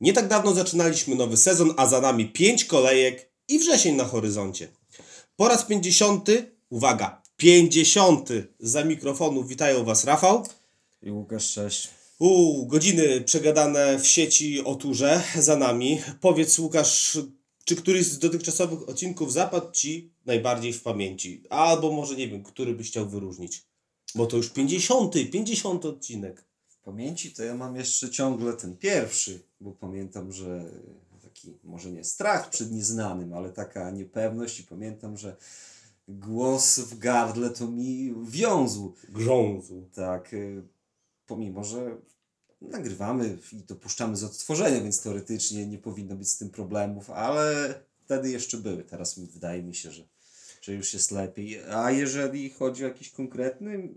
Nie tak dawno zaczynaliśmy nowy sezon, a za nami 5 kolejek i wrzesień na horyzoncie. Po raz 50, uwaga, 50 za mikrofonu witają Was Rafał. I Łukasz, cześć. Uuu, godziny przegadane w sieci o turze za nami. Powiedz Łukasz, czy któryś z dotychczasowych odcinków zapadł Ci najbardziej w pamięci? Albo może nie wiem, który byś chciał wyróżnić? Bo to już 50, 50 odcinek. W pamięci to ja mam jeszcze ciągle ten pierwszy, bo pamiętam, że taki może nie strach przed nieznanym, ale taka niepewność i pamiętam, że głos w gardle to mi wiązł. Grzązu. Tak, y, pomimo, że nagrywamy i dopuszczamy z odtworzenia, więc teoretycznie nie powinno być z tym problemów, ale wtedy jeszcze były. Teraz wydaje mi się, że, że już jest lepiej. A jeżeli chodzi o jakiś konkretny,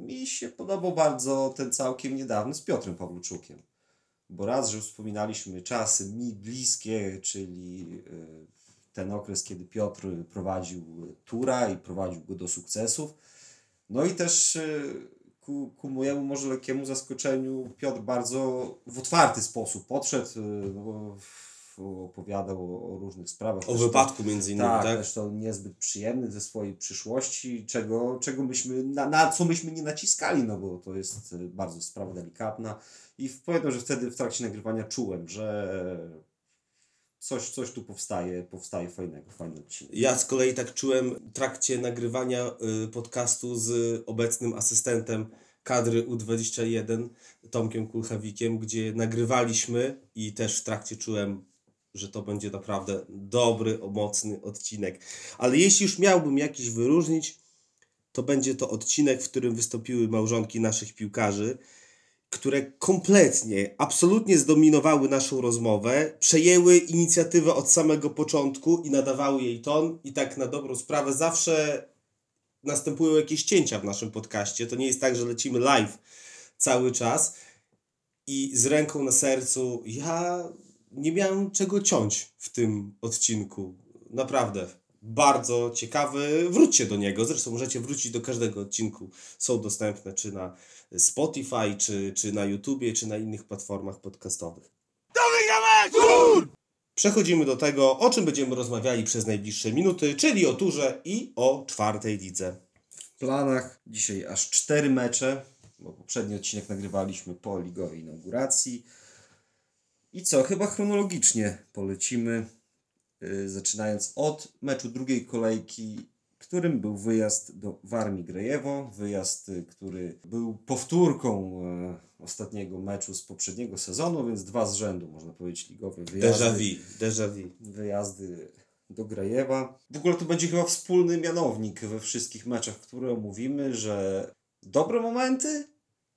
mi się podobał bardzo ten całkiem niedawny z Piotrem Pawluczukiem. Bo raz, że wspominaliśmy czasy mi bliskie, czyli y, ten okres, kiedy Piotr prowadził tura i prowadził go do sukcesów. No i też y, ku, ku mojemu może lekkiemu zaskoczeniu Piotr bardzo w otwarty sposób podszedł, no, opowiadał o, różnych sprawach. O Też wypadku między innymi, tak, tak? to niezbyt przyjemny ze swojej przyszłości, czego, czego myśmy, na, na co myśmy nie naciskali, no bo to jest y, bardzo sprawa delikatna. I pamiętam, że wtedy w trakcie nagrywania czułem, że coś, coś tu powstaje, powstaje fajnego, fajny odcinek. Ja z kolei tak czułem w trakcie nagrywania y, podcastu z obecnym asystentem kadry U21, Tomkiem Kulchawikiem, gdzie nagrywaliśmy i też w trakcie czułem, że to będzie naprawdę dobry, mocny odcinek. Ale jeśli już miałbym jakiś wyróżnić, to będzie to odcinek, w którym wystąpiły małżonki naszych piłkarzy, które kompletnie, absolutnie zdominowały naszą rozmowę, przejęły inicjatywę od samego początku i nadawały jej ton. I tak na dobrą sprawę zawsze następują jakieś cięcia w naszym podcaście. To nie jest tak, że lecimy live cały czas. I z ręką na sercu, ja nie miałem czego ciąć w tym odcinku. Naprawdę. Bardzo ciekawy. Wróćcie do niego. Zresztą możecie wrócić do każdego odcinku. Są dostępne czy na Spotify, czy, czy na YouTubie, czy na innych platformach podcastowych. Przechodzimy do tego, o czym będziemy rozmawiali przez najbliższe minuty, czyli o turze i o czwartej lidze. W planach dzisiaj aż cztery mecze, bo poprzedni odcinek nagrywaliśmy po ligowej inauguracji. I co, chyba chronologicznie polecimy, yy, zaczynając od meczu drugiej kolejki, którym był wyjazd do Warmii Grejewo. Wyjazd, y, który był powtórką y, ostatniego meczu z poprzedniego sezonu, więc dwa z rzędu, można powiedzieć, ligowe wyjazdy Déjà vu, déjà vu. wyjazdy do Grajewa. W ogóle to będzie chyba wspólny mianownik we wszystkich meczach, które omówimy, że dobre momenty,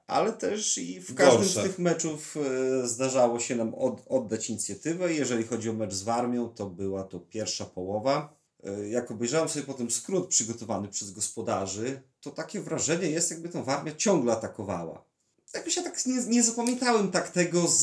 ale też i w każdym Gorsze. z tych meczów e, zdarzało się nam od, oddać inicjatywę. Jeżeli chodzi o mecz z Warmią, to była to pierwsza połowa. E, Jak obejrzałem sobie potem skrót przygotowany przez gospodarzy, to takie wrażenie jest, jakby tą Warmia ciągle atakowała jakoś ja tak nie, nie zapamiętałem tak tego z,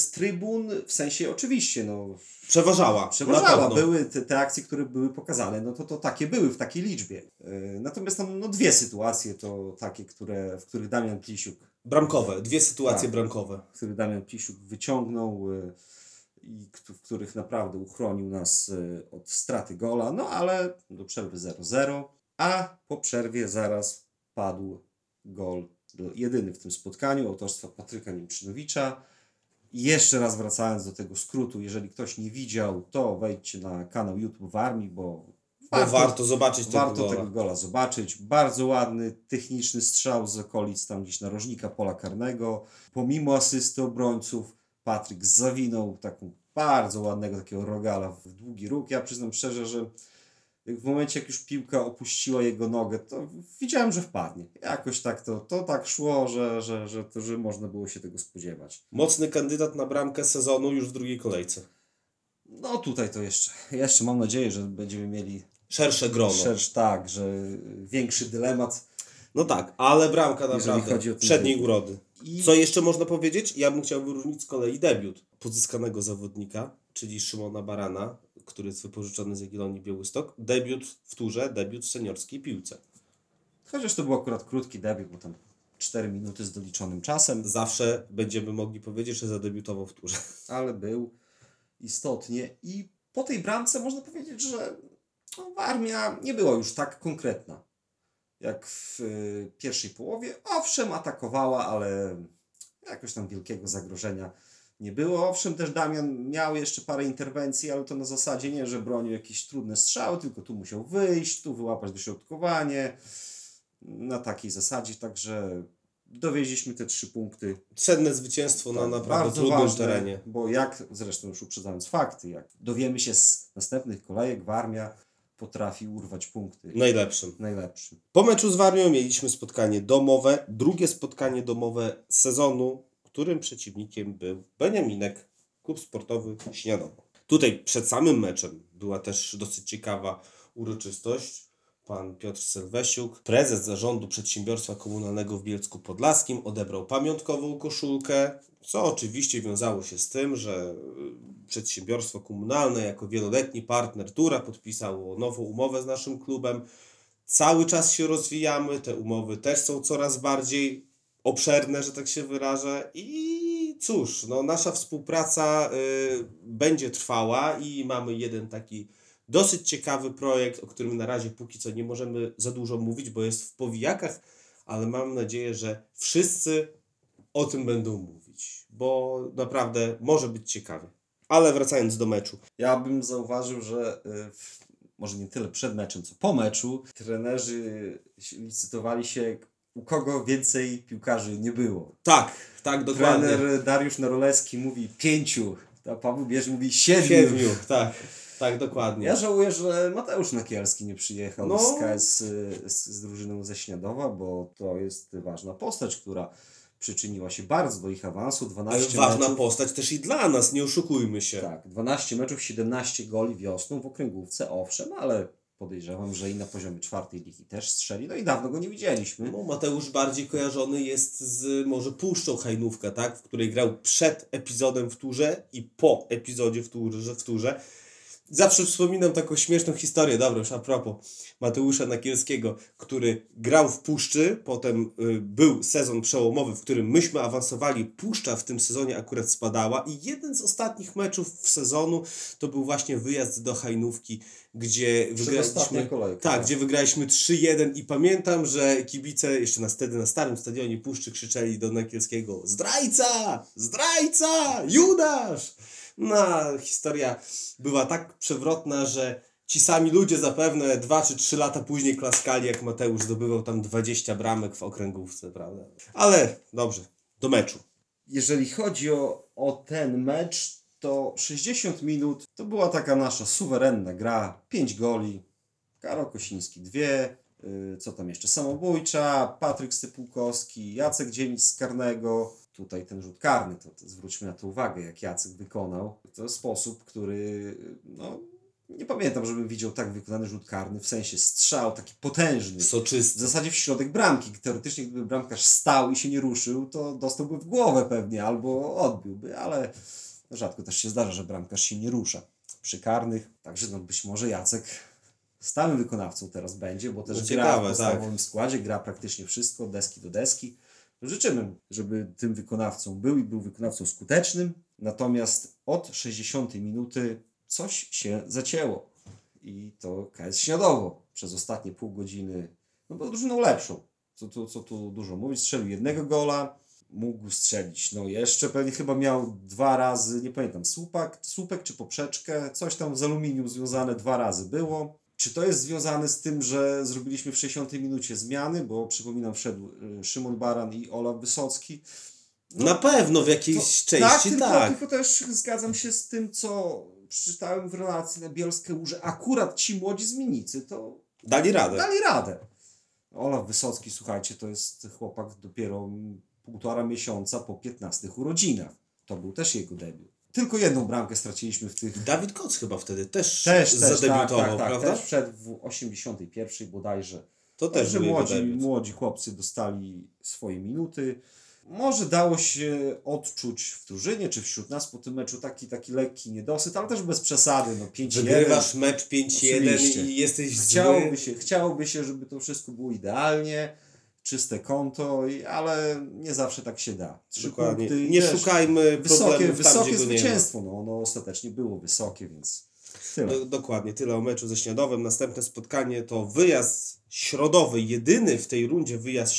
z trybun, w sensie oczywiście, no Przeważała. przeważała, były te, te akcje, które były pokazane, no to, to takie były w takiej liczbie. Yy, natomiast tam no, dwie sytuacje to takie, które, w których Damian Plisiuk, Bramkowe, dwie sytuacje Tak. bramkowe. który Damian Plisiuk wyciągnął yy, i w których naprawdę uchronił nas yy, od straty gola, no ale do przerwy 0-0, a po przerwie zaraz padł gol jedyny w tym spotkaniu autorstwa Patryka Niemczynowicza. I jeszcze raz wracając do tego skrótu, jeżeli ktoś nie widział, to wejdźcie na kanał YouTube Warmii, bo Bo warto, zobaczyć tego warto gola. tego gola zobaczyć. Bardzo ładny, techniczny strzał z okolic tam gdzieś narożnika pola karnego. Pomimo asysty obrońców, Patryk zawinął taką bardzo ładnego takiego rogala w długi róg. Ja przyznam szczerze, że w momencie jak już piłka opuściła jego nogę, to widziałem, że wpadnie. Jakoś tak to, to tak szło, że, że, że, to, że można było się tego spodziewać. Mocny kandydat na bramkę sezonu już w drugiej kolejce. No tutaj to jeszcze, jeszcze mam nadzieję, że będziemy mieli Szersze grono. szersz, tak, że większy dylemat. No tak, ale bramka naprawdę przedniej debiut. urody. I Co jeszcze można powiedzieć? Ja bym chciał wyróżnić z kolei debiut pozyskanego zawodnika, czyli Szymona Barana, który jest wypożyczony z Jagiellonii Białystok. Debiut w turze, debiut w seniorskiej piłce. Chociaż to był akurat krótki debiut, bo tam 4 minuty z doliczonym czasem, Zawsze będziemy mogli powiedzieć, że zadebiutował w turze. ale był istotnie. I po tej bramce można powiedzieć, że no, Warmia nie była już tak konkretna jak w y, pierwszej połowie. Owszem, atakowała, ale jakoś tam wielkiego zagrożenia nie było. Owszem, też Damian miał jeszcze parę interwencji, ale to na zasadzie nie, że bronił jakieś trudne strzały, tylko tu musiał wyjść, tu wyłapać dośrodkowanie. Na takiej zasadzie, także dowieźliśmy te trzy punkty Cenne zwycięstwo na tak, naprawdę trudnym ważne, terenie. Bo jak, zresztą już uprzedzając fakty, jak dowiemy się z następnych kolejek, Warmia potrafi urwać punkty. Najlepszym. Najlepszym. Po meczu z Warmią mieliśmy spotkanie domowe, drugie spotkanie domowe sezonu, którym przeciwnikiem był Beniaminek, klub sportowy Śniadowo. Tutaj przed samym meczem była też dosyć ciekawa uroczystość. Pan Piotr Sylwesiuk, prezes zarządu przedsiębiorstwa komunalnego w Bielsku Podlaskim, odebrał pamiątkową koszulkę, co oczywiście wiązało się z tym, że y, przedsiębiorstwo komunalne jako wieloletni partner Tura podpisało nową umowę z naszym klubem. Cały czas się rozwijamy, te umowy też są coraz bardziej obszerne, że tak się wyrażę. I cóż, no, nasza współpraca y, będzie trwała i mamy jeden taki dosyć ciekawy projekt, o którym na razie póki co nie możemy za dużo mówić, bo jest w powijakach, ale mam nadzieję, że wszyscy o tym będą mówić, bo naprawdę może być ciekawie. Ale wracając do meczu. Ja bym zauważył, że y, w- może nie tyle przed meczem, co po meczu, trenerzy licytowali się, u kogo więcej piłkarzy nie było. Tak, tak, dokładnie. Trener Dariusz Narolewski mówi pięciu, a Paweł Bierz mówi siedmiu. Siedmiu, tak, tak, dokładnie. Ja żałuję, że Mateusz Nakielski nie przyjechał No. z KS z, z drużyną ze Śniadowa, bo to jest ważna postać, która przyczyniła się bardzo do ich awansu. 12 Ale ważna meczów, postać też i dla nas, nie oszukujmy się. Tak, 12 meczów, 17 goli wiosną w okręgówce, owszem, ale podejrzewam, że i na poziomie czwartej ligi też strzeli. No i dawno go nie widzieliśmy. No, Mateusz bardziej kojarzony jest z może Puszczą Hajnówka, tak? w której grał przed epizodem w turze i po epizodzie w turze. W turze. Zawsze wspominam taką śmieszną historię, dobra, już a propos Mateusza Nakielskiego, który grał w Puszczy, potem y, był sezon przełomowy, w którym myśmy awansowali, Puszcza w tym sezonie akurat spadała i jeden z ostatnich meczów w sezonu to był właśnie wyjazd do Hajnówki, gdzie wygraliśmy... kolejka. Tak, gdzie wygraliśmy 3-1 i pamiętam, że kibice jeszcze na wtedy na starym stadionie Puszczy krzyczeli do Nakielskiego Zdrajca! Zdrajca! Judasz! No, historia była tak przewrotna, że ci sami ludzie zapewne 2 czy 3 lata później klaskali, jak Mateusz zdobywał tam 20 bramek w okręgówce, prawda? Ale dobrze, do meczu. Jeżeli chodzi o, o ten mecz, to 60 minut to była taka nasza suwerenna gra. 5 goli, Karol Kosiński dwie, yy, co tam jeszcze, Samobójcza, Patryk Stypułkowski, Jacek Dzienic z karnego. Tutaj ten rzut karny, to, to zwróćmy na to uwagę, jak Jacek wykonał. To sposób, który, no, nie pamiętam, żebym widział tak wykonany rzut karny, w sensie strzał taki potężny. W Soczysty. zasadzie w środek bramki. Teoretycznie, gdyby bramkarz stał i się nie ruszył, to dostałby w głowę pewnie albo odbiłby, ale rzadko też się zdarza, że bramkarz się nie rusza przy karnych. Także no być może Jacek stałym wykonawcą teraz będzie, bo też No gra ciekawe, w podstawowym składzie, gra praktycznie wszystko, deski do deski. Życzymy, żeby tym wykonawcą był i był wykonawcą skutecznym. Natomiast od 60 minuty coś się zacięło. I to KS Śniadowo przez ostatnie pół godziny no był drużyną lepszą. Co tu, co tu dużo mówić. Strzelił jednego gola, mógł strzelić. No jeszcze pewnie chyba miał dwa razy, nie pamiętam, słupak, słupek czy poprzeczkę, coś tam z aluminium związane dwa razy było. Czy to jest związane z tym, że zrobiliśmy w 60 minucie zmiany, bo przypominam, wszedł y, Szymon Baran i Olaf Wysocki. No, Na pewno w jakiejś to- części tylko, tak. tylko też zgadzam się z tym, co przeczytałem w relacji na Bielskę, że akurat ci młodzi zmiennicy to Dali radę. dali radę. Olaf Wysocki, słuchajcie, to jest chłopak dopiero półtora miesiąca po 15 urodzinach. To był też jego debiut. Tylko jedną bramkę straciliśmy w tych... Dawid Koc chyba wtedy też, Też, też, zadebiutował, tak, tak, tak, prawda? też wszedł w 81 bodajże. To też jego młodzi, debiut. młodzi chłopcy dostali swoje minuty. Może dało się odczuć w drużynie czy wśród nas po tym meczu taki, taki lekki niedosyt, ale też bez przesady. No 5-1. Wygrywasz mecz 5-1 Oczywiście. i jesteś Chciałoby zły. się, chciałoby się, żeby to wszystko było idealnie. Czyste konto, ale nie zawsze tak się da. Trzy Dokładnie. punkty Nie też szukajmy wysokie, tam, wysokie zwycięstwo. No, ono ostatecznie było wysokie, więc tyle. Dokładnie, tyle o meczu ze Śniadowem. Następne spotkanie to wyjazd środowy, jedyny w tej rundzie wyjazd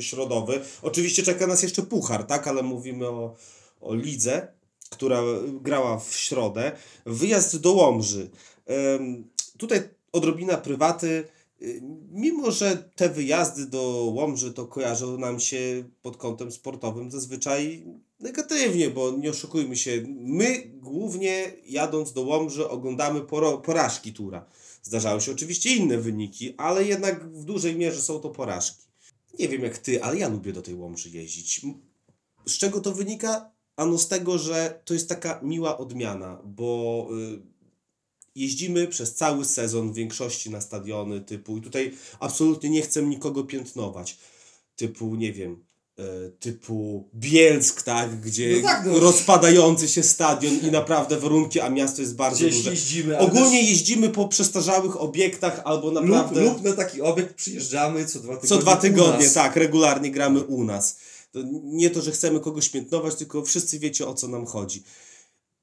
środowy. Oczywiście czeka nas jeszcze puchar, tak, ale mówimy o, o lidze, która grała w środę. Wyjazd do Łomży. Ym, tutaj odrobina prywaty. Y, Mimo, że te wyjazdy do Łomży to kojarzą nam się pod kątem sportowym zazwyczaj negatywnie, bo nie oszukujmy się, my głównie jadąc do Łomży oglądamy porażki tura. Zdarzały się oczywiście inne wyniki, ale jednak w dużej mierze są to porażki. Nie wiem jak ty, ale ja lubię do tej Łomży jeździć. Z czego to wynika? Ano z tego, że to jest taka miła odmiana, bo y, jeździmy przez cały sezon w większości na stadiony typu i tutaj absolutnie nie chcę nikogo piętnować. Typu, nie wiem, e, typu Bielsk, tak, gdzie No tak, no. rozpadający się stadion i naprawdę warunki, a miasto jest bardzo Gdzieś duże. jeździmy, Ogólnie też- jeździmy po przestarzałych obiektach albo naprawdę lub, lub na taki obiekt przyjeżdżamy co dwa tygodnie. co dwa tygodnie, tak, regularnie gramy u nas. To nie to, że chcemy kogoś piętnować, tylko wszyscy wiecie o co nam chodzi.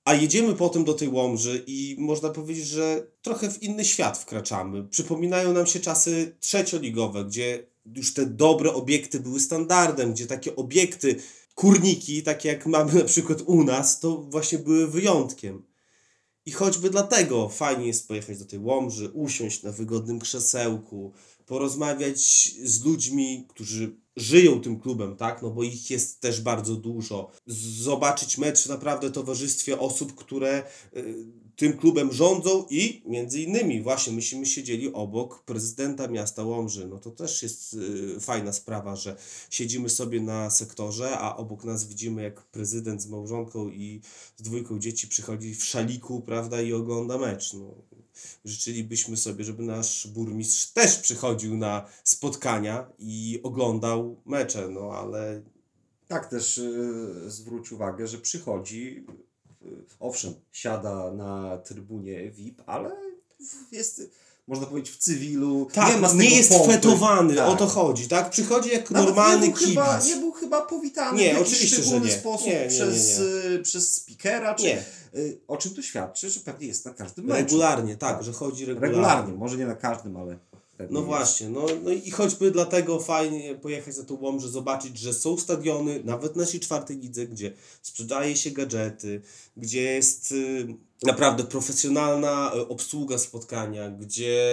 A jedziemy potem do tej Łomży i można powiedzieć, że trochę w inny świat wkraczamy. Przypominają nam się czasy trzecioligowe, gdzie już te dobre obiekty były standardem, gdzie takie obiekty, kurniki, takie jak mamy na przykład u nas, to właśnie były wyjątkiem. I choćby dlatego fajnie jest pojechać do tej Łomży, usiąść na wygodnym krzesełku, porozmawiać z ludźmi, którzy żyją tym klubem, tak? No bo ich jest też bardzo dużo. Zobaczyć mecz naprawdę w towarzystwie osób, które y, tym klubem rządzą i między innymi właśnie myśmy siedzieli obok prezydenta miasta Łomży. No to też jest y, fajna sprawa, że siedzimy sobie na sektorze, a obok nas widzimy jak prezydent z małżonką i z dwójką dzieci przychodzi w szaliku, prawda, i ogląda mecz. No, życzylibyśmy sobie, żeby nasz burmistrz też przychodził na spotkania i oglądał mecze, no ale Tak też y, zwróć uwagę, że przychodzi, y, owszem, siada na trybunie VIP, ale jest, można powiedzieć, w cywilu. tak, nie, nie jest pompy. fetowany, Tak. o to chodzi, tak? Przychodzi jak Nawet normalny nie kibic. chyba, nie był chyba powitany Nie, w jakiś oczywiście, że szczególny nie. sposób Nie, nie, nie, przez, y, przez speakera. Czy, Nie. y, o czym to świadczy, że pewnie jest na każdym meczu. Regularnie, tak, Tak. że chodzi regularnie. Regularnie, może nie na każdym, ale pewnie No właśnie, no, no i choćby dlatego fajnie pojechać za tą Łomżę, zobaczyć, że są stadiony, nawet naszej czwartej lidze, gdzie sprzedaje się gadżety, gdzie jest y, naprawdę profesjonalna y, obsługa spotkania, gdzie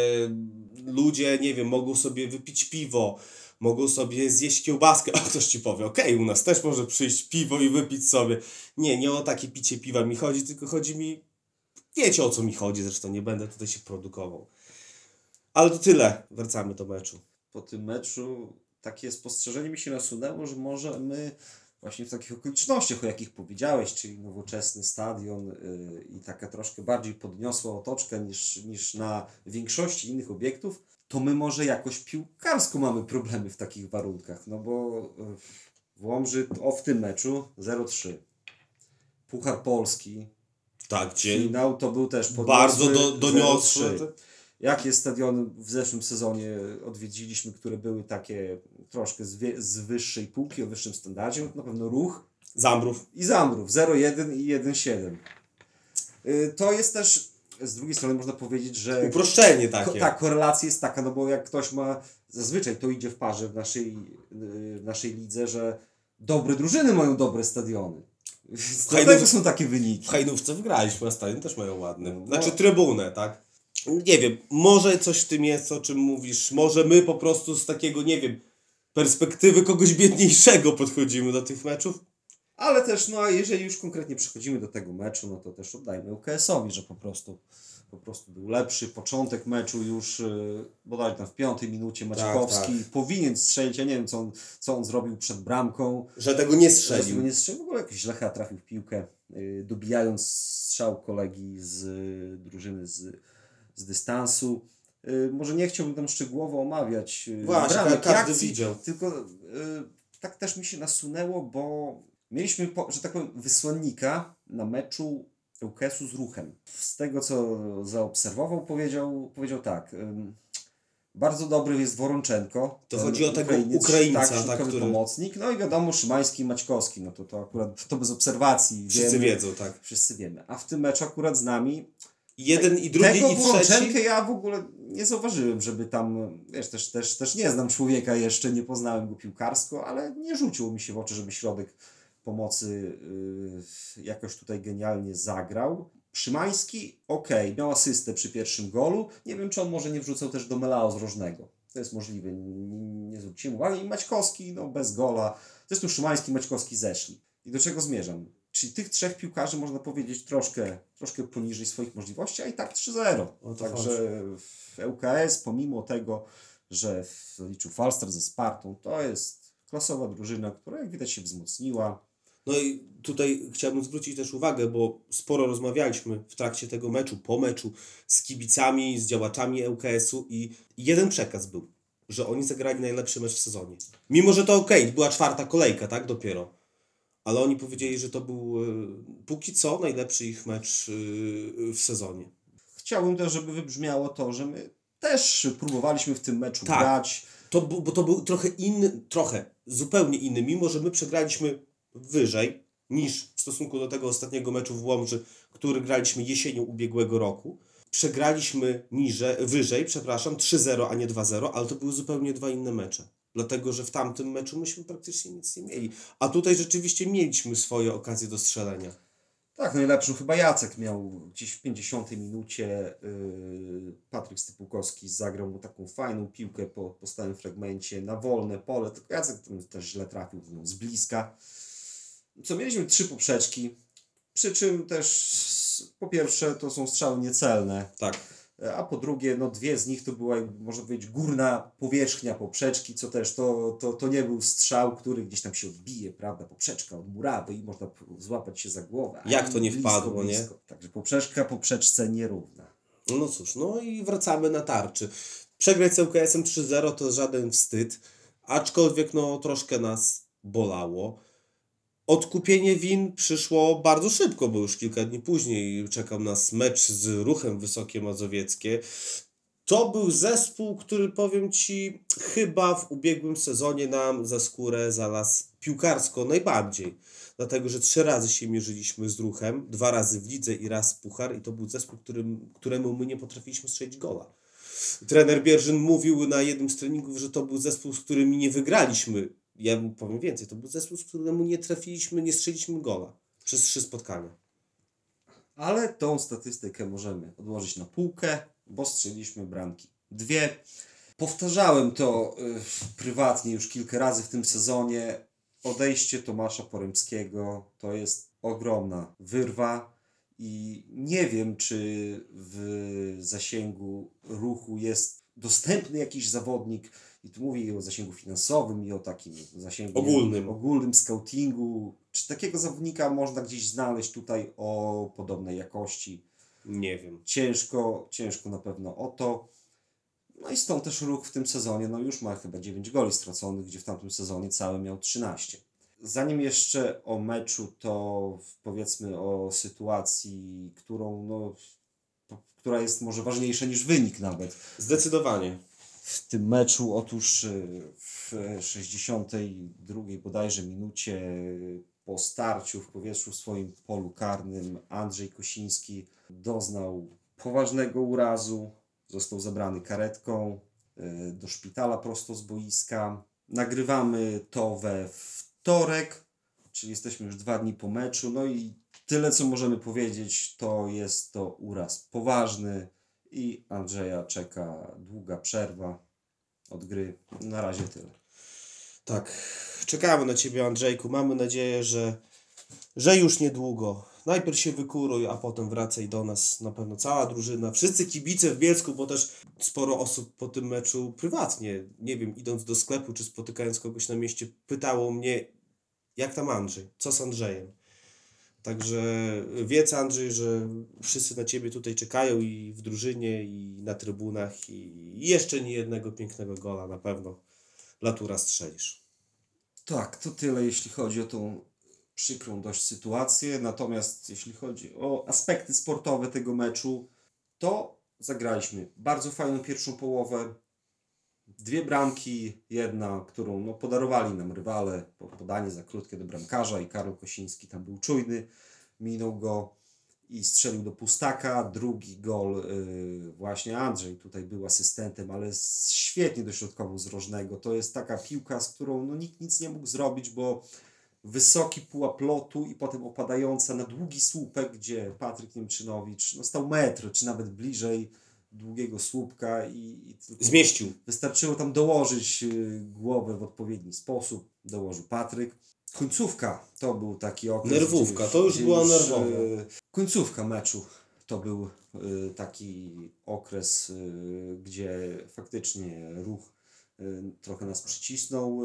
ludzie, nie wiem, mogą sobie wypić piwo, mogą sobie zjeść kiełbaskę, a ktoś ci powie, okej, u nas też może przyjść piwo i wypić sobie. Nie, nie o takie picie piwa mi chodzi, tylko chodzi mi, wiecie o co mi chodzi, zresztą nie będę tutaj się produkował. Ale to tyle. Wracamy do meczu. po tym meczu takie spostrzeżenie mi się nasunęło, że może my właśnie w takich okolicznościach, o jakich powiedziałeś, czyli nowoczesny stadion yy, i taka troszkę bardziej podniosła otoczka niż, niż na większości innych obiektów, to my może jakoś piłkarsko mamy problemy w takich warunkach, no bo yy, w Łomży o w tym meczu 0-3. Puchar Polski, Tak, gdzie finał to był też podniosły bardzo do, doniosły. 0-3. Jakie stadiony w zeszłym sezonie odwiedziliśmy, które były takie troszkę z, wie- z wyższej półki, o wyższym standardzie? Na pewno Ruch Zambrów. i Zambrów 0,1 i 1,7. Y, To jest też, z drugiej strony można powiedzieć, że Uproszczenie ko- takie. tak, korelacja jest taka, no bo jak ktoś ma, zazwyczaj to idzie w parze w naszej, y, w naszej lidze, że dobre drużyny mają dobre stadiony. Dlatego są takie wyniki. W Hajdówce wygraliśmy, a stadion też mają ładny. No. Znaczy trybunę, tak? Nie wiem, może coś w tym jest, o czym mówisz. Może my po prostu z takiego, nie wiem, perspektywy kogoś biedniejszego podchodzimy do tych meczów. Ale też, no a jeżeli już konkretnie przechodzimy do tego meczu, no to też oddajmy UKS-owi, że po prostu, po prostu był lepszy. Początek meczu już yy, bodaj tam w piątej minucie Maciekowski powinien strzelić. Ja nie wiem, co on, co on zrobił przed bramką. Że tego nie Strzelił. strzelił. Nie strzelił, w ogóle jakoś źle chyba trafił w piłkę, yy, dobijając strzał kolegi z yy, drużyny z, z dystansu. Yy, może nie chciałbym tam szczegółowo omawiać yy, Właśnie, bramek każdy akcji, widział. tylko y, tak też mi się nasunęło, bo mieliśmy, po, że tak powiem, wysłannika na meczu UKS-u z ruchem. Z tego, co zaobserwował, powiedział, powiedział tak. ym, Bardzo dobry jest Woronczenko. To chodzi o tego Ukrainiec, Ukraińca, tak, tak, który- pomocnik. No i wiadomo, Szymański i Maćkowski. No to, to akurat to bez obserwacji. Wszyscy wiemy, wiedzą, tak. Wszyscy wiemy. A w tym meczu akurat z nami Jeden i drugi tego i trzeci. ja w ogóle nie zauważyłem, żeby tam, wiesz, też, też, też nie znam człowieka jeszcze, nie poznałem go piłkarsko, ale nie rzuciło mi się w oczy, żeby środek pomocy yy, jakoś tutaj genialnie zagrał. Szymański, okej, miał asystę przy pierwszym golu. Nie wiem, czy on może nie wrzucał też do Melao z rożnego. To jest możliwe, nie, nie zwróciłem uwagi. I Maćkowski, no bez gola. Zresztą Szymański i Maćkowski zeszli. I do czego zmierzam? Czyli tych trzech piłkarzy można powiedzieć troszkę, troszkę poniżej swoich możliwości, a i tak 3-0. O to Także w ŁKS, pomimo tego, że liczył Falster ze Spartą, to jest klasowa drużyna, która jak widać się wzmocniła. No i tutaj chciałbym zwrócić też uwagę, bo sporo rozmawialiśmy w trakcie tego meczu, po meczu z kibicami, z działaczami ŁKS-u i jeden przekaz był, że oni zagrali najlepszy mecz w sezonie. Mimo, że to okej, była czwarta kolejka, tak, dopiero. Ale oni powiedzieli, że to był e, póki co najlepszy ich mecz e, w sezonie. Chciałbym też, żeby wybrzmiało to, że my też próbowaliśmy w tym meczu Tak. grać. To, bo to był trochę inny, trochę, zupełnie inny, mimo że my przegraliśmy wyżej niż w stosunku do tego ostatniego meczu w Łomży, który graliśmy jesienią ubiegłego roku. Przegraliśmy niżej, wyżej, przepraszam, 3-0, a nie 2-0, ale to były zupełnie dwa inne mecze. Dlatego, że w tamtym meczu myśmy praktycznie nic nie mieli. A tutaj rzeczywiście mieliśmy swoje okazje do strzelenia. Tak, najlepszą chyba Jacek miał gdzieś w 50 minucie. Yy, Patryk Stypułkowski zagrał mu taką fajną piłkę po, po stałym fragmencie na wolne pole. Tylko Jacek też źle trafił no, z bliska. Co mieliśmy trzy poprzeczki, przy czym też po pierwsze to są strzały niecelne, Tak. A po drugie no dwie z nich to była można powiedzieć górna powierzchnia poprzeczki, co też to, to, to nie był strzał, który gdzieś tam się odbije, prawda, poprzeczka od murawy i można złapać się za głowę. Jak to nie blisko, wpadło, nie? blisko. Także poprzeczka poprzeczce nierówna. No cóż, no i wracamy na tarczy. Przegrać z ŁKS-em 3-0 to żaden wstyd, aczkolwiek no troszkę nas bolało. Odkupienie win przyszło bardzo szybko, bo już kilka dni później czekał nas mecz z Ruchem Wysokie Mazowieckie. To był zespół, który powiem Ci, chyba w ubiegłym sezonie nam za skórę zalazł piłkarsko najbardziej. Dlatego, że trzy razy się mierzyliśmy z ruchem, dwa razy w lidze i raz puchar, i to był zespół, którym, któremu my nie potrafiliśmy strzelić gola. Trener Bierzyn mówił na jednym z treningów, że to był zespół, z którym nie wygraliśmy. Ja mu powiem więcej, to był zespół, z któremu nie trafiliśmy, nie strzeliśmy gola przez trzy spotkania. Ale tą statystykę możemy odłożyć na półkę, bo strzeliśmy bramki. Dwie. Powtarzałem to y, prywatnie już kilka razy w tym sezonie. Odejście Tomasza Poremskiego to jest ogromna wyrwa i nie wiem, czy w zasięgu ruchu jest dostępny jakiś zawodnik, i tu mówię i o zasięgu finansowym, i o takim zasięgu Ogólnym. ogólnym scoutingu. Czy takiego zawodnika można gdzieś znaleźć tutaj o podobnej jakości? Nie wiem. Ciężko, ciężko na pewno o to. No i stąd też ruch w tym sezonie, no już ma chyba 9 goli straconych, gdzie w tamtym sezonie cały miał 13. Zanim jeszcze o meczu, to powiedzmy o sytuacji, którą, no, która jest może ważniejsza niż wynik nawet Zdecydowanie. W tym meczu. Otóż y, w 62 bodajże minucie y, po starciu w powietrzu w swoim polu karnym Andrzej Kosiński doznał poważnego urazu. Został zabrany karetką y, do szpitala prosto z boiska. Nagrywamy to we wtorek, czyli jesteśmy już dwa dni po meczu. No i tyle, co możemy powiedzieć, to jest to uraz poważny i Andrzeja czeka długa przerwa od gry. Na razie tyle. Tak, czekamy na Ciebie Andrzejku. Mamy nadzieję, że, że już niedługo. Najpierw się wykuruj, a potem wracaj do nas. Na pewno cała drużyna, wszyscy kibice w Bielsku, bo też sporo osób po tym meczu prywatnie, nie wiem, idąc do sklepu czy spotykając kogoś na mieście, pytało mnie, jak tam Andrzej, co z Andrzejem. Także wiedz Andrzej, że wszyscy na Ciebie tutaj czekają i w drużynie, i na trybunach, i jeszcze nie jednego pięknego gola na pewno Latura strzelisz. Tak, to tyle, jeśli chodzi o tą przykrą dość sytuację. Natomiast jeśli chodzi o aspekty sportowe tego meczu, to zagraliśmy bardzo fajną pierwszą połowę. Dwie bramki, jedna, którą no, podarowali nam rywale, po- podanie za krótkie do bramkarza i Karol Kosiński tam był czujny, minął go i strzelił do pustaka. Drugi gol y, właśnie Andrzej tutaj był asystentem, ale świetnie dośrodkował z rożnego. To jest taka piłka, z którą no, nikt nic nie mógł zrobić, bo wysoki pułap lotu i potem opadająca na długi słupek, gdzie Patryk Niemczynowicz no, stał metr, czy nawet bliżej długiego słupka i, i Zmieścił. Wystarczyło tam dołożyć y, głowę w odpowiedni sposób. Dołożył Patryk. Końcówka to był taki okres. Nerwówka, to już była nerwowa. y, Końcówka meczu to był y, taki okres, gdzie faktycznie ruch trochę nas przycisnął.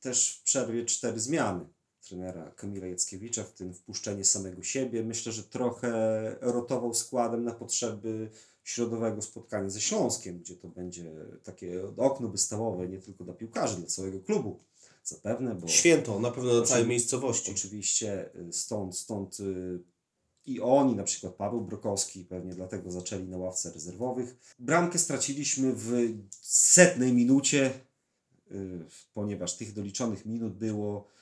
Też w przerwie cztery zmiany trenera Kamila Jackiewicza, w tym wpuszczenie samego siebie. Myślę, że trochę rotował składem na potrzeby środowego spotkania ze Śląskiem, gdzie to będzie takie okno wystawowe nie tylko dla piłkarzy, dla całego klubu. Zapewne, bo Święto, na pewno dla całej miejscowości. oczywiście y, stąd, stąd y, i oni, na przykład Paweł Brokowski, pewnie dlatego zaczęli na ławce rezerwowych. Bramkę straciliśmy w setnej minucie, y, ponieważ tych doliczonych minut było.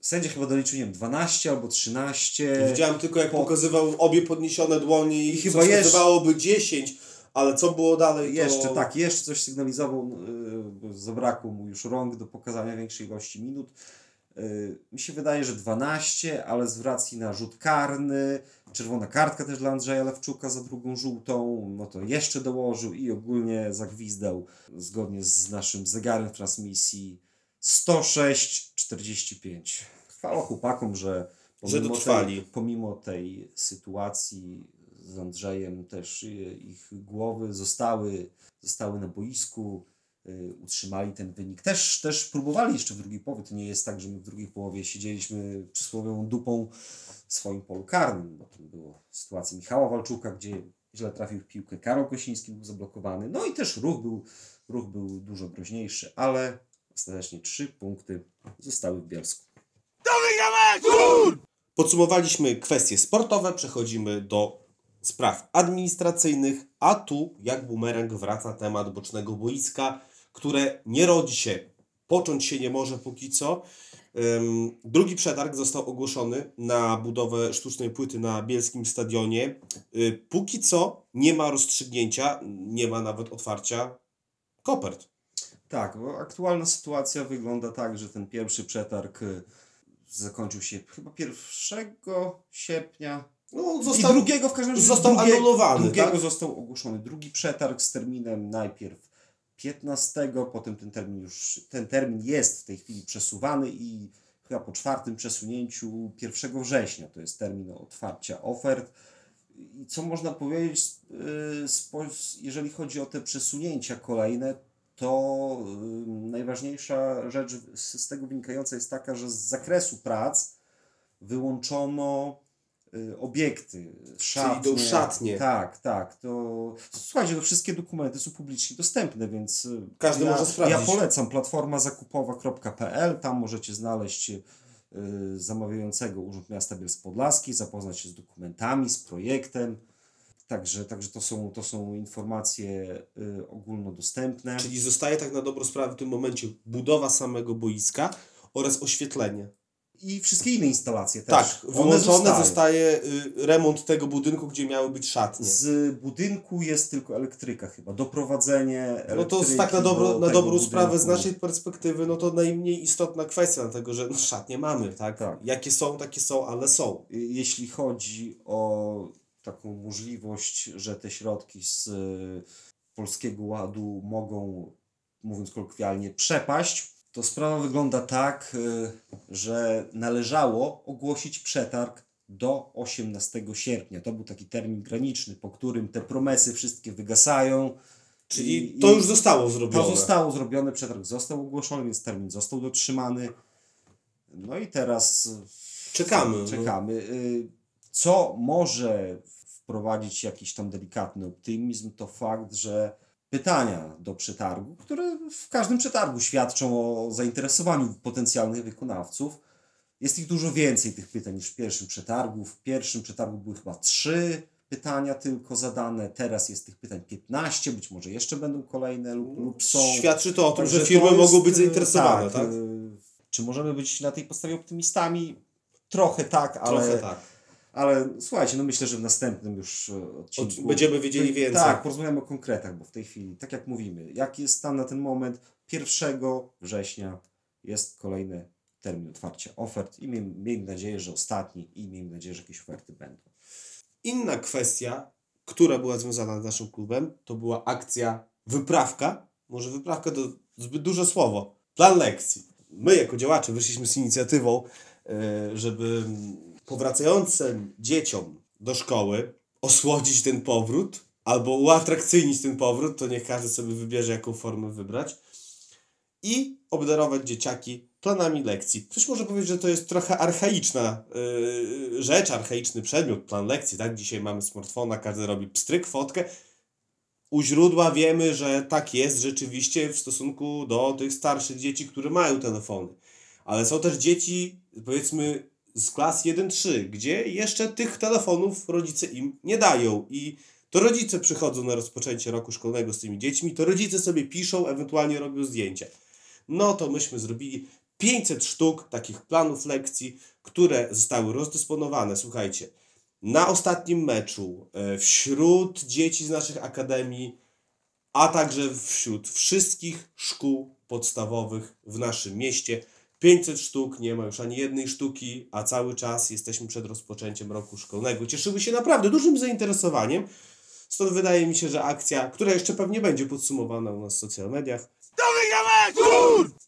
Sędzia chyba doliczył, nie wiem, 12 albo 13. Widziałem tylko jak po- pokazywał obie podniesione dłonie i, I chyba jeszcze- wskazywałoby 10, ale co było dalej to... Jeszcze tak, jeszcze coś sygnalizował, yy, zabrakło mu już rąk do pokazania większej ilości minut. Yy, mi się wydaje, że 12, ale z racji na rzut karny, czerwona kartka też dla Andrzeja Lewczuka za drugą żółtą, no to jeszcze dołożył i ogólnie zagwizdał zgodnie z naszym zegarem w transmisji 106-45. Chwała chłopakom, że Że pomimo dotrwali. Tej, pomimo tej sytuacji z Andrzejem też y, ich głowy zostały, zostały na boisku, y, utrzymali ten wynik. Też, też próbowali jeszcze w drugiej połowie. To nie jest tak, że my w drugiej połowie siedzieliśmy przysłowiową dupą w swoim polu karnym, bo tam było sytuacja Michała Walczuka, gdzie źle trafił w piłkę. Karol Kosiński był zablokowany. No i też ruch był, ruch był dużo groźniejszy, ale ostatecznie trzy punkty zostały w Bielsku. Podsumowaliśmy kwestie sportowe, przechodzimy do spraw administracyjnych, a tu jak bumerang wraca temat bocznego boiska, które nie rodzi się, począć się nie może póki co. Drugi przetarg został ogłoszony na budowę sztucznej płyty na bielskim stadionie. Y, Póki co nie ma rozstrzygnięcia, nie ma nawet otwarcia kopert. Tak, bo aktualna sytuacja wygląda tak, że ten pierwszy przetarg y, zakończył się chyba 1 sierpnia. No, I został, drugiego w każdym razie został drugie- anulowany, Drugiego tak? został ogłoszony drugi przetarg z terminem najpierw 15, potem ten termin już ten termin jest w tej chwili przesuwany i chyba po czwartym przesunięciu 1 września to jest termin otwarcia ofert. I co można powiedzieć, y, jeżeli chodzi o te przesunięcia kolejne, to y, najważniejsza rzecz z, z tego wynikająca jest taka, że z zakresu prac wyłączono y, obiekty, szatnie. idą szatnie. Tak, tak. To, słuchajcie, to wszystkie dokumenty są publicznie dostępne, więc y, Każdy ja, może sprawdzić. Ja polecam platforma zakupowa.pl, tam możecie znaleźć y, zamawiającego Urząd Miasta Bielsk Podlaski, zapoznać się z dokumentami, z projektem. Także, także to, są, to są informacje y, ogólnodostępne. Czyli zostaje tak na dobrą sprawę w tym momencie budowa samego boiska oraz oświetlenie. I wszystkie inne instalacje też. Tak, One wyłączony zostają. zostaje y, remont tego budynku, gdzie miały być szatnie. Z budynku jest tylko elektryka chyba, doprowadzenie No to elektryki tak na, do dobro, na dobrą sprawę z naszej perspektywy, no to najmniej istotna kwestia, dlatego że no, szatnie mamy, tak? Tak. Jakie są, takie są, ale są. Jeśli chodzi o taką możliwość, że te środki z y, Polskiego Ładu mogą, mówiąc kolokwialnie, przepaść, to sprawa wygląda tak, y, że należało ogłosić przetarg do 18 sierpnia. To był taki termin graniczny, po którym te promesy wszystkie wygasają. Czyli I- to już zostało zrobione. To zostało zrobione, przetarg został ogłoszony, więc termin został dotrzymany. No i teraz Czekamy. no. czekamy. Y, Co może wprowadzić jakiś tam delikatny optymizm, to fakt, że pytania do przetargu, które w każdym przetargu świadczą o zainteresowaniu potencjalnych wykonawców. Jest ich dużo więcej tych pytań niż w pierwszym przetargu. W pierwszym przetargu były chyba trzy pytania tylko zadane. Teraz jest tych pytań 15, być może jeszcze będą kolejne lub, lub są. Świadczy to o tym, Także że firmy jest, mogą być e, zainteresowane, tak? e, Czy możemy być na tej podstawie optymistami? Trochę tak, ale, Trochę tak. Ale słuchajcie, no myślę, że w następnym już e, odcinku będziemy wiedzieli więcej. Tak, porozmawiamy o konkretach, bo w tej chwili, tak jak mówimy, jaki jest stan na ten moment? 1 września jest kolejny termin otwarcia ofert i miejmy, miejmy nadzieję, że ostatni i miejmy nadzieję, że jakieś oferty będą. Inna kwestia, która była związana z naszym klubem, to była akcja wyprawka. Może wyprawka to zbyt duże słowo. Plan lekcji. My, jako działacze, wyszliśmy z inicjatywą, e, żeby powracającym dzieciom do szkoły osłodzić ten powrót albo uatrakcyjnić ten powrót, to niech każdy sobie wybierze, jaką formę wybrać i obdarować dzieciaki planami lekcji. Ktoś może powiedzieć, że to jest trochę archaiczna yy, rzecz, archaiczny przedmiot, plan lekcji, tak? Dzisiaj mamy smartfona, każdy robi pstryk, fotkę. U źródła wiemy, że tak jest rzeczywiście w stosunku do tych starszych dzieci, które mają telefony. Ale są też dzieci, powiedzmy, z klas 1-3, gdzie jeszcze tych telefonów rodzice im nie dają i to rodzice przychodzą na rozpoczęcie roku szkolnego z tymi dziećmi, to rodzice sobie piszą, ewentualnie robią zdjęcia. No to myśmy zrobili 500 sztuk takich planów lekcji, które zostały rozdysponowane, słuchajcie, na ostatnim meczu, e, wśród dzieci z naszych akademii, a także wśród wszystkich szkół podstawowych w naszym mieście. 500 sztuk, nie ma już ani jednej sztuki, a cały czas jesteśmy przed rozpoczęciem roku szkolnego. Cieszyły się naprawdę dużym zainteresowaniem. Stąd wydaje mi się, że akcja, która jeszcze pewnie będzie podsumowana u nas w social mediach,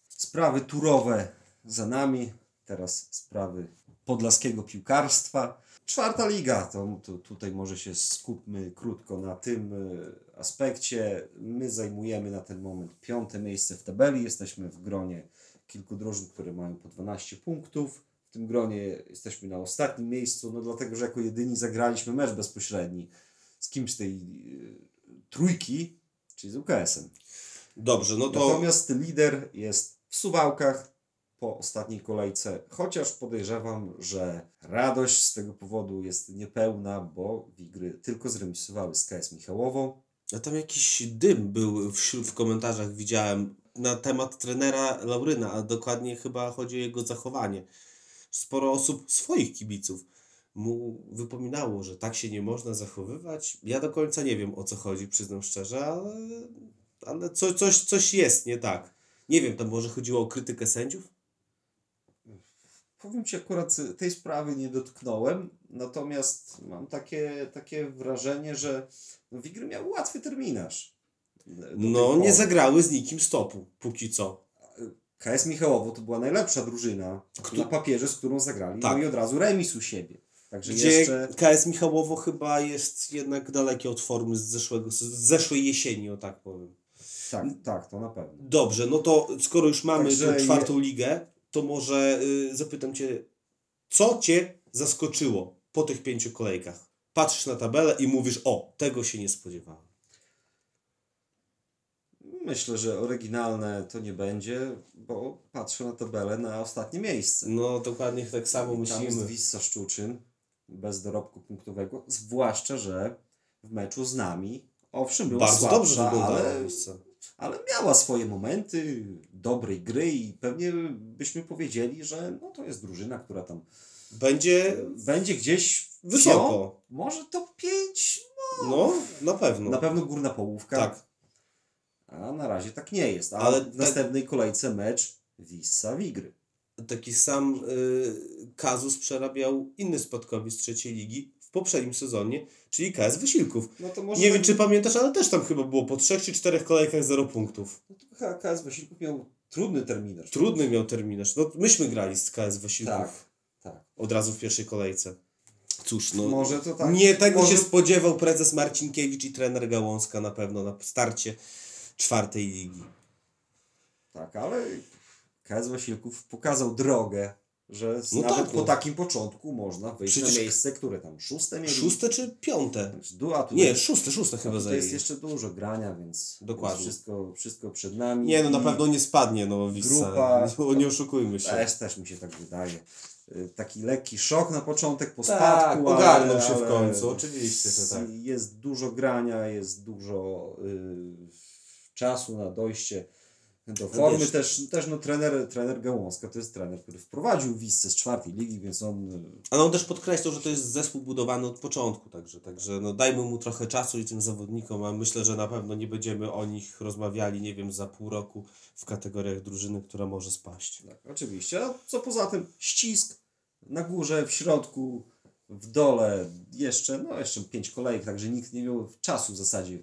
Sprawy turowe za nami, teraz sprawy podlaskiego piłkarstwa. Czwarta liga, to, to tutaj może się skupmy krótko na tym e, aspekcie. My zajmujemy na ten moment piąte miejsce w tabeli. Jesteśmy w gronie kilku drużyn, które mają po 12 punktów. W tym gronie jesteśmy na ostatnim miejscu, no dlatego, że jako jedyni zagraliśmy mecz bezpośredni z kimś z tej e, trójki, czyli z UKS-em. Dobrze, no to Natomiast lider jest w Suwałkach po ostatniej kolejce, chociaż podejrzewam, że radość z tego powodu jest niepełna, bo Wigry tylko zremisowały z KS Michałowo. a tam jakiś dym był wśród, w komentarzach, widziałem, na temat trenera Lauryna, a dokładnie chyba chodzi o jego zachowanie. Sporo osób, swoich kibiców, mu wypominało, że tak się nie można zachowywać. Ja do końca nie wiem o co chodzi, przyznam szczerze, ale, ale co, coś, coś jest nie tak. Nie wiem, tam może chodziło o krytykę sędziów? Powiem Ci, akurat tej sprawy nie dotknąłem, natomiast mam takie, takie wrażenie, że Wigry miały łatwy terminarz. No, nie zagrały z nikim stopu, póki co. KS Michałowo to była najlepsza drużyna Kto- na papierze, z którą zagrali, Tak. no i od razu remis u siebie. Także Gdzie jeszcze... KS Michałowo chyba jest jednak dalekie od formy z, zeszłego, z zeszłej jesieni, o tak powiem. Tak, tak, to na pewno. Dobrze, no to skoro już mamy Także tę czwartą ligę, to może y, zapytam Cię, co Cię zaskoczyło po tych pięciu kolejkach? Patrzysz na tabelę i mówisz, o, tego się nie spodziewałem. Myślę, że oryginalne to nie będzie, bo patrzę na tabelę na ostatnie miejsce. No, dokładnie tak samo I Tam jest myślimy. Wissa Szczuczyn bez dorobku punktowego, zwłaszcza, że w meczu z nami, owszem, była Bardzo słabsza, dobrze ale, ale miała swoje momenty dobrej gry i pewnie byśmy powiedzieli, że no, to jest drużyna, która tam Będzie będzie gdzieś wysoko. może top 5, No, na pewno. na pewno górna połówka. Tak. A na razie tak nie jest. A Ale w tak- następnej kolejce mecz Wissa Wigry. Taki sam y, kazus przerabiał inny spadkowiec z trzeciej ligi w poprzednim sezonie, czyli KS Wysiłków. No może Nie wiem, czy pamiętasz, ale też tam chyba było po trzech czy czterech kolejkach 0 punktów. No KS Wysiłków miał trudny terminarz. Trudny miał terminarz. No, myśmy grali z KS Wysiłków Tak, tak. od razu w pierwszej kolejce. Cóż, no. Może to tak. Nie tego może... się spodziewał prezes Marcinkiewicz i trener Gałązka na pewno na starcie czwartej ligi. Tak, ale KS Wasilków pokazał drogę że No nawet tak, po no. takim początku można wyjść Przecież- na miejsce, które tam szóste mieli. Szóste czy piąte? Du- A tutaj, Nie, szóste, szóste chyba tutaj jest zajęli. jeszcze dużo grania, więc Dokładnie. więc wszystko, wszystko przed nami. Nie, no na pewno nie spadnie, no. Grupa- Nie, nie oszukujmy się. Też, też mi się tak wydaje. Y, Taki lekki szok na początek, po Tak, spadku, ogarnął ale, się w końcu, oczywiście, że tak. Jest dużo grania, jest dużo y, czasu na dojście do formy. wiesz- też, też no, trener, trener Gałązka to jest trener, który wprowadził Wissę z czwartej ligi, więc on y, Ale on też podkreślał, że to jest zespół budowany od początku, także, także no dajmy mu trochę czasu i tym zawodnikom, a myślę, że na pewno nie będziemy o nich rozmawiali, nie wiem, za pół roku w kategoriach drużyny, która może spaść. Tak, oczywiście. A co poza tym? Ścisk na górze, w środku, w dole, jeszcze, no jeszcze pięć kolejek, także nikt nie miał czasu w zasadzie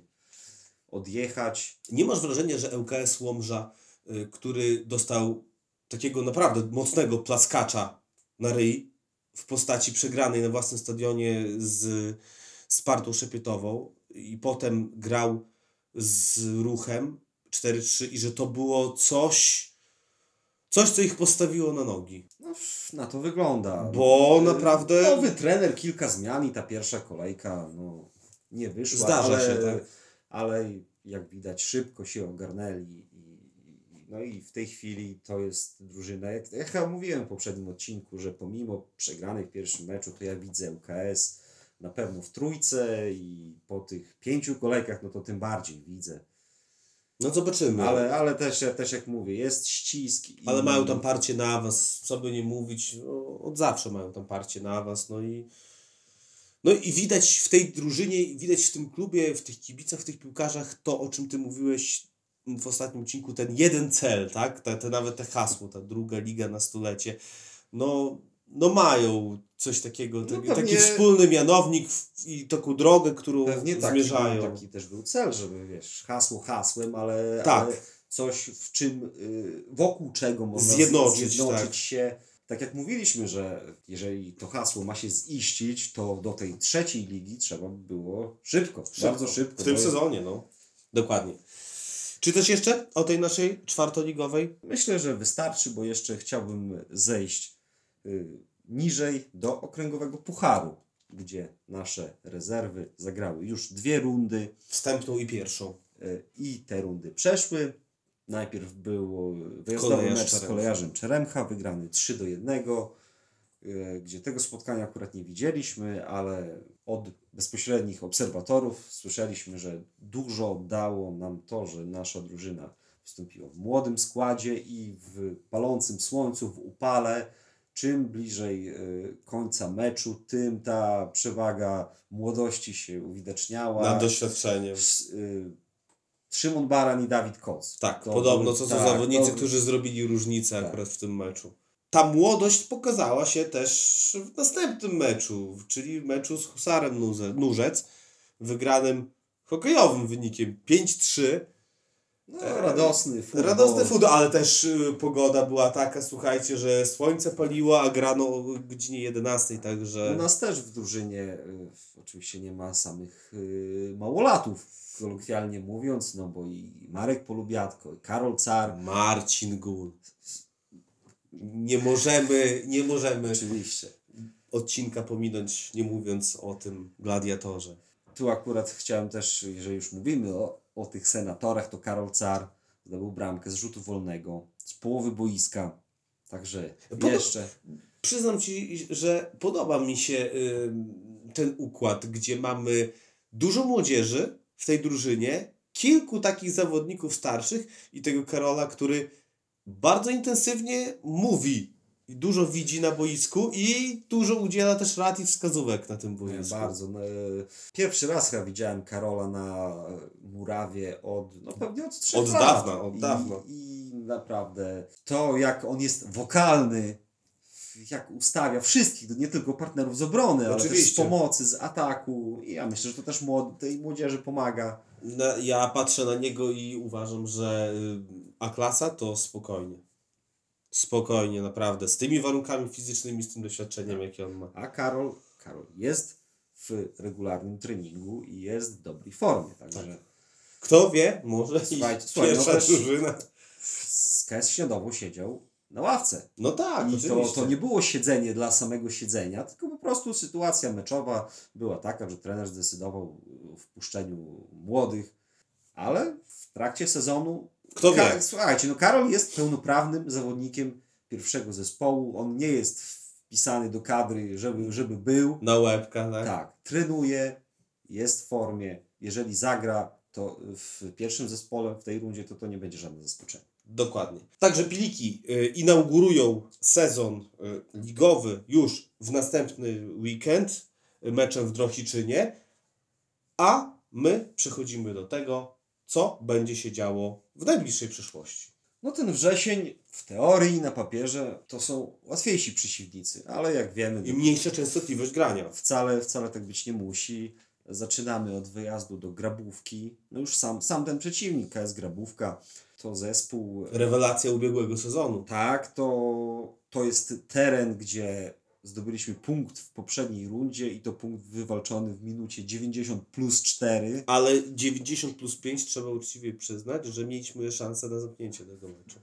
odjechać. Nie masz wrażenia, że ŁKS Łomża, y, który dostał takiego naprawdę mocnego plaskacza na ryj w postaci przegranej na własnym stadionie z Spartą Szepietową i potem grał z Ruchem 4-3 i że to było coś, coś, co ich postawiło na nogi. No, na to wygląda. Bo Y, naprawdę- Nowy trener, kilka zmian i ta pierwsza kolejka, no, nie wyszła. Zdarza ale, się, tak. Ale jak widać, szybko się ogarnęli. I, no i w tej chwili to jest drużyna, jak ja mówiłem w poprzednim odcinku, że pomimo przegranej w pierwszym meczu, to ja widzę UKS na pewno w trójce i po tych pięciu kolejkach, no to tym bardziej widzę. No zobaczymy. Ale, ale też, też jak mówię, jest ścisk. I... Ale mają tam parcie na awans, co by nie mówić, no, od zawsze mają tam parcie na awans, no i no i widać w tej drużynie, widać w tym klubie, w tych kibicach, w tych piłkarzach to, o czym ty mówiłeś w ostatnim odcinku, ten jeden cel, tak? Te, te nawet te hasło, ta druga liga na stulecie, no, no mają coś takiego, No taki, pewnie- taki wspólny mianownik i taką drogę, którą Pewnie taki, zmierzają. taki też był cel, żeby wiesz, hasło hasłem, ale, Tak. ale coś w czym, y, wokół czego można Zjednoczyć, zjednoczyć tak. się. Tak jak mówiliśmy, że jeżeli to hasło ma się ziścić, to do tej trzeciej ligi trzeba by było szybko, bardzo szybko. W tym sezonie, no. Dokładnie. Czy coś jeszcze o tej naszej czwartoligowej? Myślę, że wystarczy, bo jeszcze chciałbym zejść y, niżej do okręgowego pucharu, gdzie nasze rezerwy zagrały już dwie rundy. Wstępną i pierwszą. E, i te rundy przeszły. Najpierw był wyjazdowy Kolejarz mecz z kolejarzem Czeremcha, wygrany 3 do 1, e, gdzie tego spotkania akurat nie widzieliśmy, ale od bezpośrednich obserwatorów słyszeliśmy, że dużo dało nam to, że nasza drużyna wystąpiła w młodym składzie i w palącym słońcu, w upale. Czym bliżej e, końca meczu, tym ta przewaga młodości się uwidaczniała. Nad doświadczeniem. Szymon Baran i Dawid Koc. Tak, To podobno co są tak, zawodnicy, to- którzy zrobili różnicę Tak. akurat w tym meczu. Ta młodość pokazała się też w następnym meczu, czyli w meczu z Husarem Nurzec, wygranym hokejowym wynikiem 5-3. No, radosny futbol. Radosny futbol, ale też y, pogoda była taka, słuchajcie, że słońce paliło, a grano o godzinie 11, także... U nas też w drużynie y, oczywiście nie ma samych y, małolatów, kolokwialnie mówiąc, no bo i Marek Polubiatko, i Karol Car. Marcin Gul. Nie możemy, nie możemy Oczywiście. odcinka pominąć, nie mówiąc o tym gladiatorze. Tu akurat chciałem też, jeżeli już mówimy o, o tych senatorach, to Karol Car zdobył bramkę z rzutu wolnego, z połowy boiska. Także Podo- jeszcze. Przyznam Ci, że podoba mi się y, ten układ, gdzie mamy dużo młodzieży w tej drużynie, kilku takich zawodników starszych i tego Karola, który bardzo intensywnie mówi i dużo widzi na boisku i dużo udziela też rad i wskazówek na tym Nie, boisku. bardzo. No, e, pierwszy raz chyba widziałem Karola na e, murawie od, no pewnie od trzech Od lat. dawna, od I, dawna. I naprawdę to, jak on jest wokalny, jak ustawia wszystkich, nie tylko partnerów z obrony, ale też z Oczywiście. pomocy, z ataku. I ja myślę, że to też młod- tej młodzieży pomaga. Ja patrzę na niego i uważam, że y, A-klasa to spokojnie. Spokojnie, naprawdę. Z tymi warunkami fizycznymi, z tym doświadczeniem, jakie on ma. A Karol, Karol jest w regularnym treningu i jest w dobrej formie. Także Kto wie, może i Słuchajcie, słuchaj, no pierwsza też- drużyna. z KS Śniadowo siedział na ławce. No tak, I to, oczywiście. to nie było siedzenie dla samego siedzenia, tylko po prostu sytuacja meczowa była taka, że trener zdecydował o wpuszczeniu młodych, ale w trakcie sezonu. Kto wie? Słuchajcie, no Karol jest pełnoprawnym zawodnikiem pierwszego zespołu. On nie jest wpisany do kadry, żeby, żeby był. Na łebka, tak? Tak, trenuje, jest w formie. Jeżeli zagra, to w pierwszym zespole w tej rundzie to to nie będzie żadne zaskoczenie. Dokładnie. Także Piliki y, inaugurują sezon y, ligowy już w następny weekend y, meczem w Drohiczynie, a my przechodzimy do tego, co będzie się działo w najbliższej przyszłości. No ten wrzesień w teorii, na papierze to są łatwiejsi przeciwnicy, ale jak wiemy, I mniejsza częstotliwość grania. wcale, wcale tak być nie musi. Zaczynamy od wyjazdu do Grabówki. No już sam, sam ten przeciwnik, KS Grabówka, to zespół. Rewelacja ubiegłego sezonu. Tak, to, to jest teren, gdzie zdobyliśmy punkt w poprzedniej rundzie i to punkt wywalczony w minucie 90 plus 4. Ale 90 plus 5 trzeba uczciwie przyznać, że mieliśmy szansę na zamknięcie tego meczu.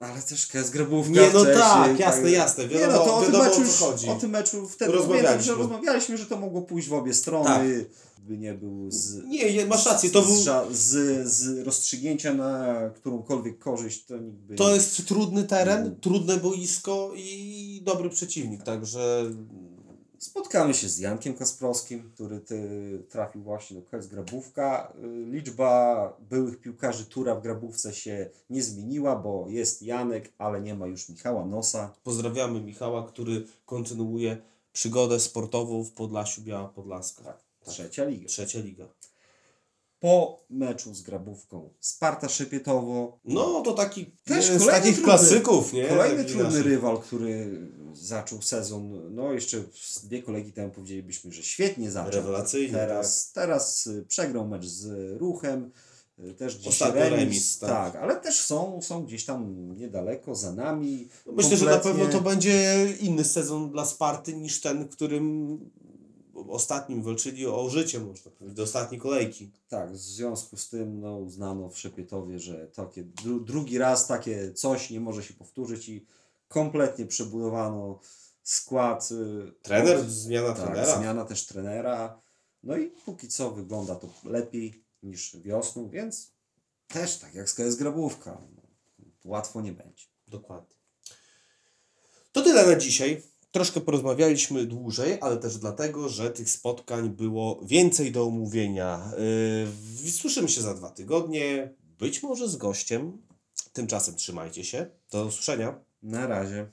Ale też Grabówka Nie, no wcześniej, tak, jasne, jasne, nie, wiadomo- no to o tym wiadomo, meczu o. O tym meczu wtedy Rozmawialiśmy. pamiętam, że rozmawialiśmy, że to mogło pójść w obie strony. By nie był z... Nie, masz rację, to, z, był, ża- z, z rozstrzygnięcia na którąkolwiek korzyść to nikt by... to jest trudny teren, Mhm. trudne boisko i dobry przeciwnik, także Spotkamy się z Jankiem Kasprowskim, który ty trafił właśnie do KS Grabówka. Y, Liczba byłych piłkarzy Tura w Grabówce się nie zmieniła, bo jest Janek, ale nie ma już Michała Nosa. pozdrawiamy Michała, który kontynuuje przygodę sportową w Podlasiu Biała Podlaska. Tak, trzecia liga. Trzecia liga. Po meczu z Grabówką Sparta Szepietowo. No to taki Też z kolejny takich trudny- klasyków, nie? Kolejny trudny naszych. rywal, który zaczął sezon, no jeszcze z dwie kolejki temu powiedzielibyśmy, że świetnie zaczął. Rewelacyjnie, Teraz, teraz y, przegrał mecz z Ruchem, y, też gdzieś Ostatnio remis, remis, tak. tak. ale też są, są gdzieś tam niedaleko, za nami. No Myślę, że na Kompletnie- pewno to będzie inny sezon dla Sparty niż ten, którym ostatnim walczyli o życie, można powiedzieć, do ostatniej kolejki. Tak, w związku z tym no, uznano w Szepietowie, że takie, dru, drugi raz takie coś nie może się powtórzyć i kompletnie przebudowano skład. y, Trener, od- zmiana Tak, trenera. zmiana też trenera. No i póki co wygląda to lepiej niż wiosną, więc też tak jak z Grabówka. No, łatwo nie będzie. Dokładnie. To tyle na dzisiaj. Troszkę porozmawialiśmy dłużej, ale też dlatego, że tych spotkań było więcej do omówienia. Yy, słyszymy się za dwa tygodnie, być może z gościem. Tymczasem trzymajcie się. Do usłyszenia. Na razie.